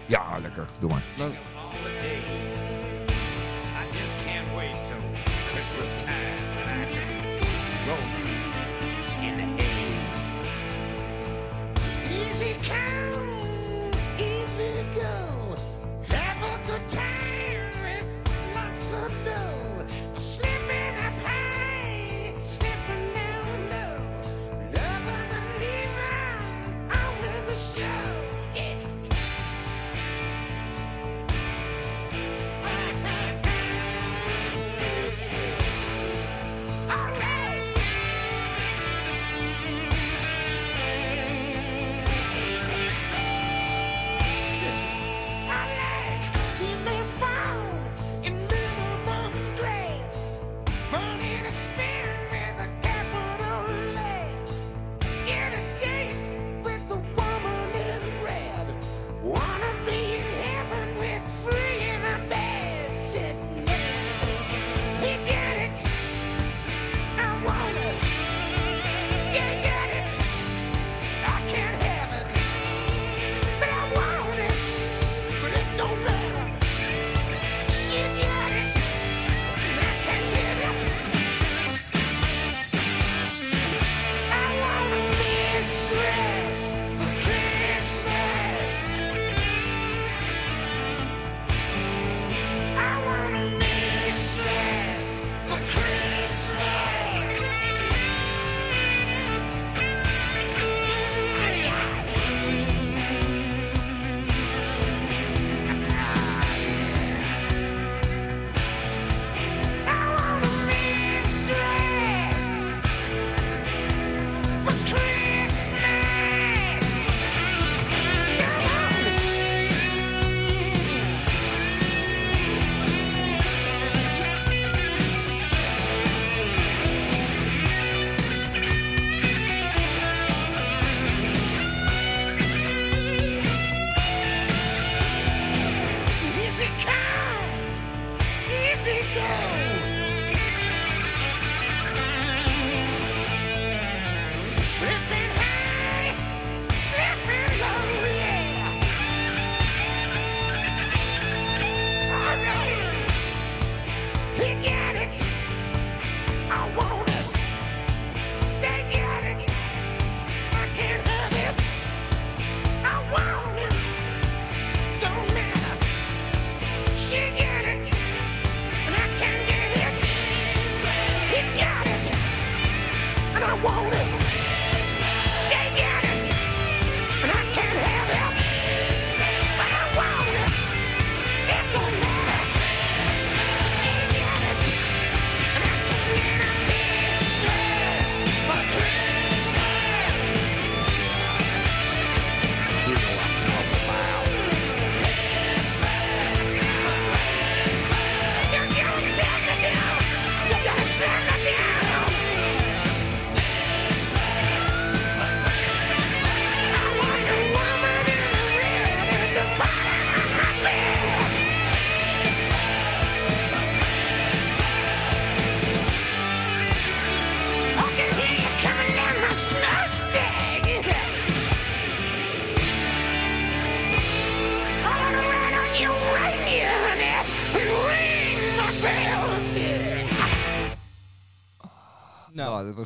B: Ja, lekker. Doe maar.
F: Just can't wait till Christmas time when I can roll in the hay. Easy come,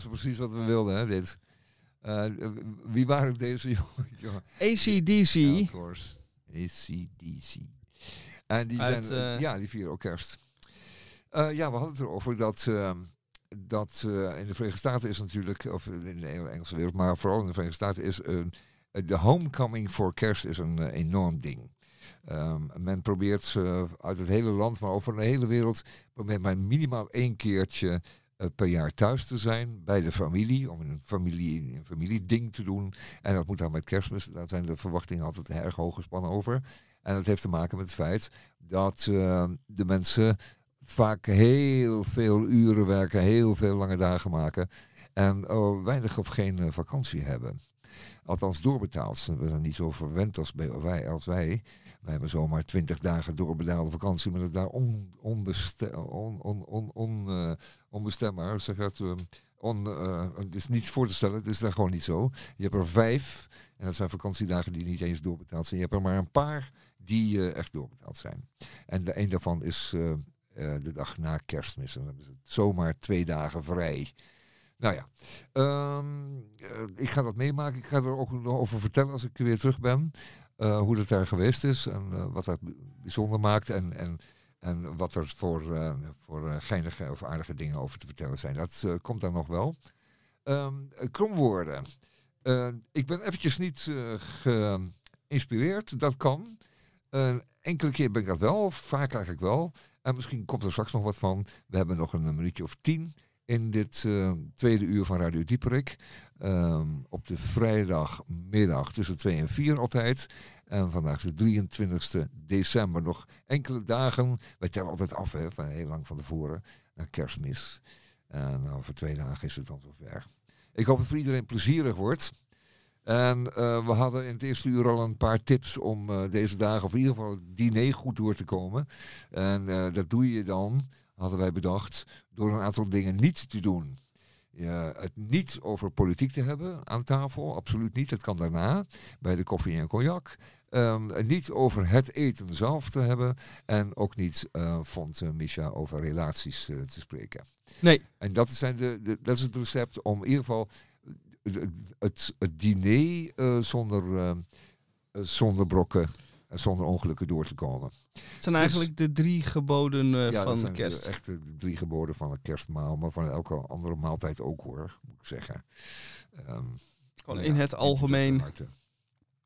B: was precies wat we wilden, hè, dit. Eh, wie waren deze jongen?
A: ACDC.
B: Ja, of course. ACDC. En die
A: Uit,
B: zijn, eh,
A: eh,
B: ja, die vieren ook kerst. Eh, ja, we hadden het erover dat, eh, dat in de Verenigde Staten is natuurlijk, of in de Engelse wereld, maar vooral in de Verenigde Staten is een de homecoming voor kerst is een enorm ding. Ehm, men probeert uit het hele land, maar over de hele wereld, probeert men minimaal één keertje per jaar thuis te zijn bij de familie, om een familie, een familieding te doen. En dat moet dan met kerstmis, daar zijn de verwachtingen altijd erg hoog gespannen over. En dat heeft te maken met het feit dat eh, de mensen vaak heel veel uren werken, heel veel lange dagen maken en oh, weinig of geen eh, vakantie hebben. Althans doorbetaald. We zijn niet zo verwend als bij- wij. Als wij. Wij hebben zomaar twintig dagen doorbetaalde vakantie, maar dat daar on, on, on, on, eh, onbestembaar. Zeg dat, eh, on, eh, het is niet voor te stellen, het is daar gewoon niet zo. Je hebt er vijf, en dat zijn vakantiedagen die niet eens doorbetaald zijn. Je hebt er maar een paar die eh, echt doorbetaald zijn. En de, een daarvan is de dag na kerstmis. En dan hebben ze zomaar twee dagen vrij. Nou ja, ehm, eh, ik ga dat meemaken. Ik ga er ook nog over vertellen als ik weer terug ben. Eh, hoe dat daar geweest is en eh, wat dat bijzonder maakt. En, en, en wat er voor, eh, voor geinige of aardige dingen over te vertellen zijn. Dat komt dan nog wel. Eh, kromwoorden. Ik ben eventjes niet geïnspireerd. Dat kan. Enkele keer ben ik dat wel, vaak eigenlijk wel. En misschien komt er straks nog wat van. We hebben nog een minuutje of tien in dit tweede uur van Radio Dieperik. Ehm, op de vrijdagmiddag tussen 2 en 4 altijd. En vandaag is de 23e december. Nog enkele dagen. Wij tellen altijd af, hè, van heel lang van tevoren. Naar kerstmis. En nou, voor twee dagen is het dan zover. Ik hoop dat het voor iedereen plezierig wordt. En eh, we hadden in het eerste uur al een paar tips om eh, deze dagen, of in ieder geval het diner goed door te komen. En eh, dat doe je dan, hadden wij bedacht, door een aantal dingen niet te doen. Ja, het niet over politiek te hebben aan tafel, absoluut niet. Dat kan daarna, bij de koffie en cognac. Ehm, niet over het eten zelf te hebben. En ook niet, eh, vond eh, Misha, over relaties eh, te spreken.
A: Nee.
B: En dat, zijn de, de, dat is het recept om in ieder geval het, het, het diner eh, zonder, eh, eh, zonder brokken, en zonder ongelukken door te komen.
A: Het zijn eigenlijk de drie geboden eh,
B: ja, dat
A: van
B: zijn
A: de kerst.
B: de echte drie geboden van het kerstmaal, maar van elke andere maaltijd ook hoor, moet ik zeggen. Ehm,
A: Gewoon
B: nou
A: in
B: ja,
A: het algemeen.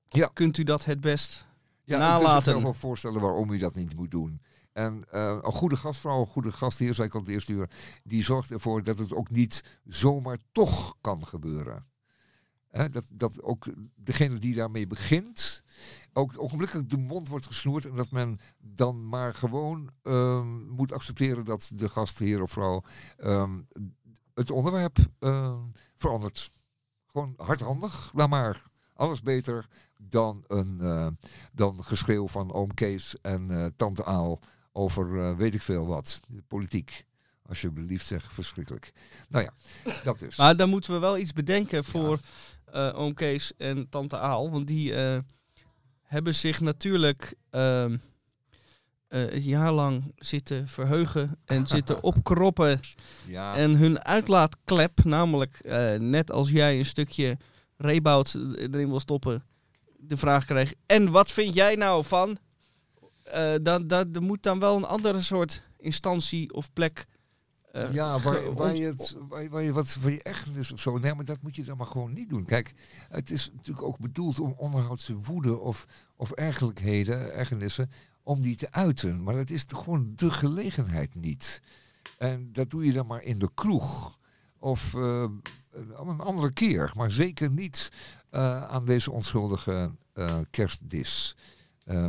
B: Ja.
A: kunt u dat het best
B: Ja,
A: nalaten.
B: Ik kan me wel voorstellen waarom u dat niet moet doen. En eh, een goede gastvrouw, een goede gastheer, zei ik al het eerste uur, die zorgt ervoor dat het ook niet zomaar toch kan gebeuren. Hè, dat, dat ook degene die daarmee begint, ook ogenblikkelijk de mond wordt gesnoerd en dat men dan maar gewoon ehm, moet accepteren dat de gastheer of vrouw ehm, het onderwerp ehm, verandert. Gewoon hardhandig, laat maar. Alles beter dan een eh, dan geschreeuw van oom Kees en eh, tante Aal over eh, weet ik veel wat. De politiek. Alsjeblieft zeg, verschrikkelijk. Nou ja, dat dus.
A: Maar dan moeten we wel iets bedenken voor eh, oom Kees en tante Aal. Want die hebben zich natuurlijk ehm, eh, een jaar lang zitten verheugen en zitten opkroppen.
B: ja,
A: En hun uitlaatklep, namelijk eh, net als jij een stukje reebout erin wil stoppen, de vraag kreeg: En wat vind jij nou van? Eh dan, dan, er moet dan wel een andere soort instantie of plek. Eh,
B: ja waar, je het, waar, je- waar je wat van je ergernis of zo... Nee, maar dat moet je dan maar gewoon niet doen. Kijk, het is natuurlijk ook bedoeld om onderhoudse woede of, of ergerlijkheden, ergernissen, om die te uiten. Maar het is gewoon de gelegenheid niet. En dat doe je dan maar in de kroeg. Of eh, een andere keer. Maar zeker niet eh, aan deze onschuldige kerstdis.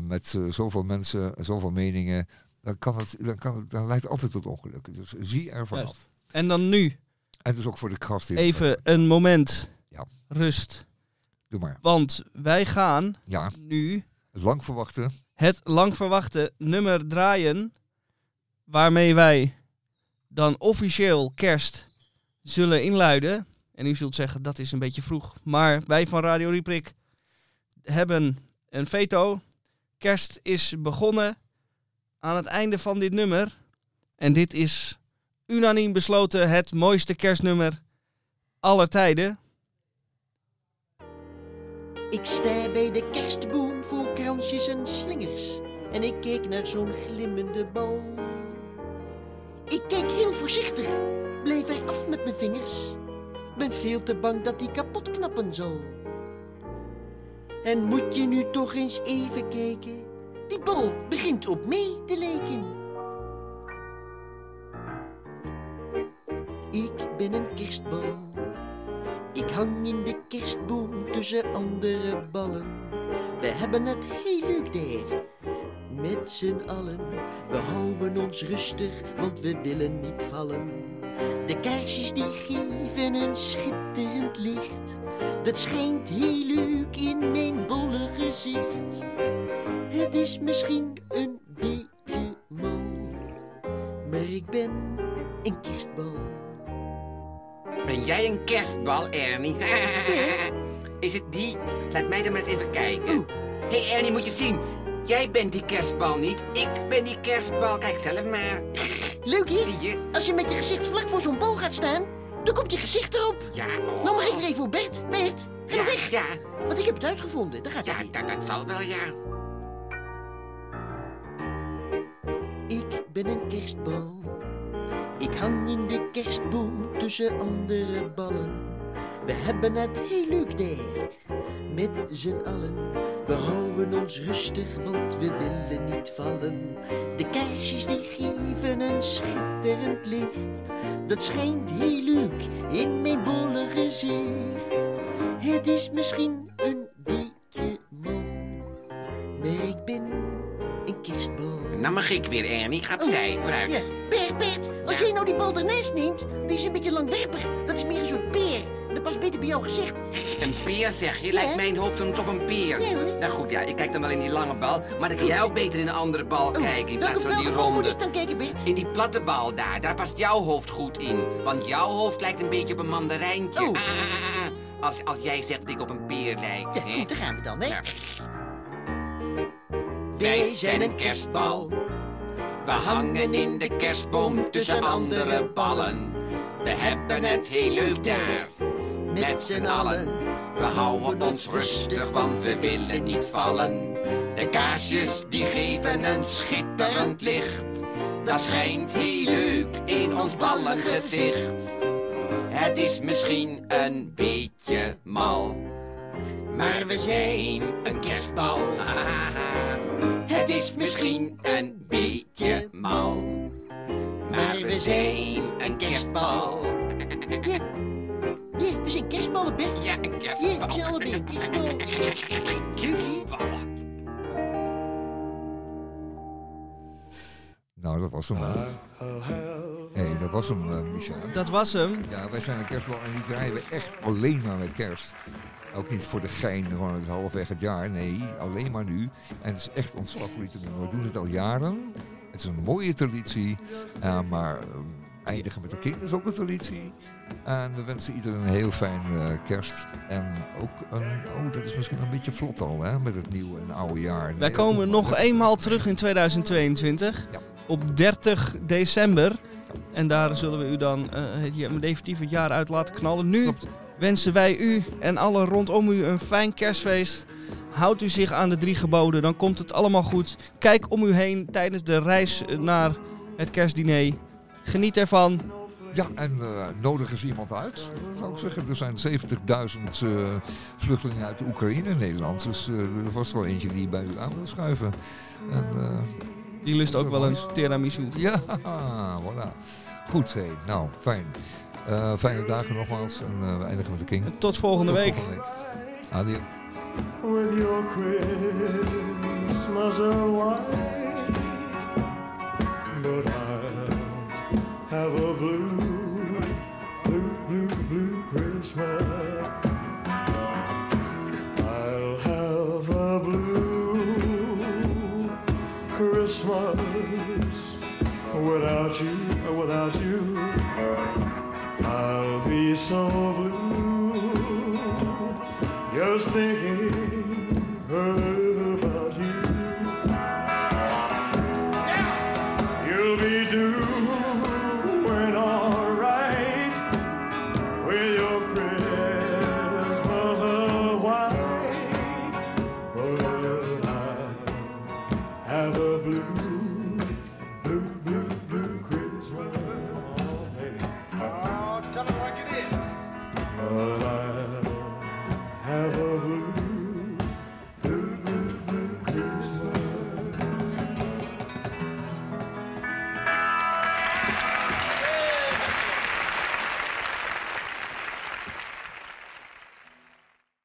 B: Met zoveel mensen, zoveel meningen. Dan, kan het, dan, kan het, dan leidt het altijd tot ongelukken. Dus zie er vanaf.
A: En dan nu
B: En dus ook voor de gast.
A: even een moment
B: Ja.
A: rust.
B: Doe maar.
A: Want wij gaan
B: Ja,
A: nu
B: het lang verwachte.
A: het lang verwachte nummer draaien. Waarmee wij dan officieel kerst zullen inluiden. En u zult zeggen dat is een beetje vroeg. Maar wij van Radio Rieprik hebben een veto. Kerst is begonnen aan het einde van dit nummer. En dit is unaniem besloten het mooiste kerstnummer aller tijden.
G: Ik sta bij de kerstboom vol kransjes en slingers en ik keek naar zo'n glimmende bal. Ik keek heel voorzichtig, bleef er af met mijn vingers. Ben veel te bang dat die kapot knappen zal. En moet je nu toch eens even kijken, die bal begint op mij te lijken. Ik ben een kerstbal. Ik hang in de kerstboom tussen andere ballen. We hebben het heel leuk daar, met z'n allen. We houden ons rustig, want we willen niet vallen. De kaarsjes die geven een schitterend licht. Dat schijnt heel leuk in mijn bolle gezicht. Het is misschien een beetje mal, maar ik ben een kerstbal.
H: Ben jij een kerstbal, Ernie? Is het die? Laat mij dan maar eens even kijken. Hé hey Ernie, moet je zien.
F: Jij bent die kerstbal niet. Ik ben die kerstbal. Kijk zelf maar.
G: Leuk, hè?
F: Zie je?
G: Als je met je gezicht vlak voor zo'n bal gaat staan, dan komt je gezicht erop.
F: Ja, oh.
G: Nou mag ik er even op Bert. Bert, ga
F: Ja,
G: weg.
F: ja.
G: Want ik heb het uitgevonden. Daar gaat
F: Ja,
G: hij weer.
F: dat, dat zal wel, ja.
G: Ik ben een kerstbal. Ik hang in de kerstboom tussen andere ballen. We hebben het heel leuk daar, met z'n allen. We houden ons rustig, want we willen niet vallen. De kaarsjes die geven een schitterend licht. Dat schijnt heel leuk in mijn bolle gezicht. Het is misschien een beetje mooi, maar ik ben een kerstbal.
F: Nou mag ik weer, Ernie. Gaat
G: Oh,
F: zij, vooruit.
G: Ja, Bert, Bert, als
F: Ja.
G: jij nou die bal ernaast neemt, die is een beetje langwerpig. Dat is meer een soort peer. Dat past beter bij jouw gezicht.
F: Een peer zeg je?
G: Ja.
F: Lijkt mijn hoofd soms op een peer.
G: Hoor.
F: Nou goed, ja, ik kijk dan wel in die lange bal. Maar dan kun jij ook beter in een andere bal
G: Oh,
F: kijken in plaats van die
G: welke bal moet
F: ronde.
G: ik dan kijken, Bert?
F: In die platte bal daar, daar past jouw hoofd goed in. Want jouw hoofd lijkt een beetje op een mandarijntje.
G: Oh.
F: Ah, ah, ah, ah. Als, als jij zegt dat ik op een peer lijk.
G: Ja,
F: hè?
G: goed, daar gaan we dan, hè? Wij zijn een kerstbal.
F: We hangen in de kerstboom tussen andere ballen. We hebben het heel leuk daar, met z'n allen. We houden ons rustig, want we willen niet vallen. De kaarsjes die geven een schitterend licht. Dat schijnt heel leuk in ons ballengezicht. Het is misschien een beetje mal. Maar we zijn een kerstbal. Het is misschien een beetje mal. Maar we zijn een kerstbal.
G: Ja. Ja, we zijn kerstballen, Bert.
F: Ja, een
G: Ja,
F: kerstbal.
G: we zijn allebei een kerstbal.
F: Kerstbal.
B: Nou, dat was hem. hè. hey, dat was hem, eh, Micha.
A: Dat was hem.
B: Ja, wij zijn een kerstbal en die draaien we echt alleen maar met kerst. Ook niet voor de gein, gewoon het halfweg het jaar. Nee, alleen maar nu. En het is echt ons favoriete nummer. We doen het al jaren. Het is een mooie traditie. eh, maar eh, eindigen met de kinderen is ook een traditie. En we wensen iedereen een heel fijn eh, kerst. En ook een, oh dat is misschien een beetje vlot al, hè, met het nieuwe en oude jaar.
A: Wij komen nog eenmaal terug in 2022.
B: Ja.
A: Op 30 december. En daar zullen we u dan eh, het definitief het jaar uit laten knallen. Nu
B: Klopt.
A: Wensen wij u en alle rondom u een fijn kerstfeest. Houdt u zich aan de drie geboden, dan komt het allemaal goed. Kijk om u heen tijdens de reis naar het kerstdiner. Geniet ervan.
B: Ja, en eh, nodig eens iemand uit, zou ik zeggen. Er zijn 70.000 eh, vluchtelingen uit de Oekraïne in Nederland. Dus eh, er vast wel eentje die bij u aan wil schuiven. En,
A: Die lust ook wel een tiramisu.
B: ja, voilà. Goed, hey. nou, fijn. Eh, fijne dagen nogmaals. En eh, we eindigen met de King.
A: Tot volgende
B: Tot
A: week.
B: volgende week. Adieu.
I: with your Christmas white, but I'll have a blue, so blue. Just thinking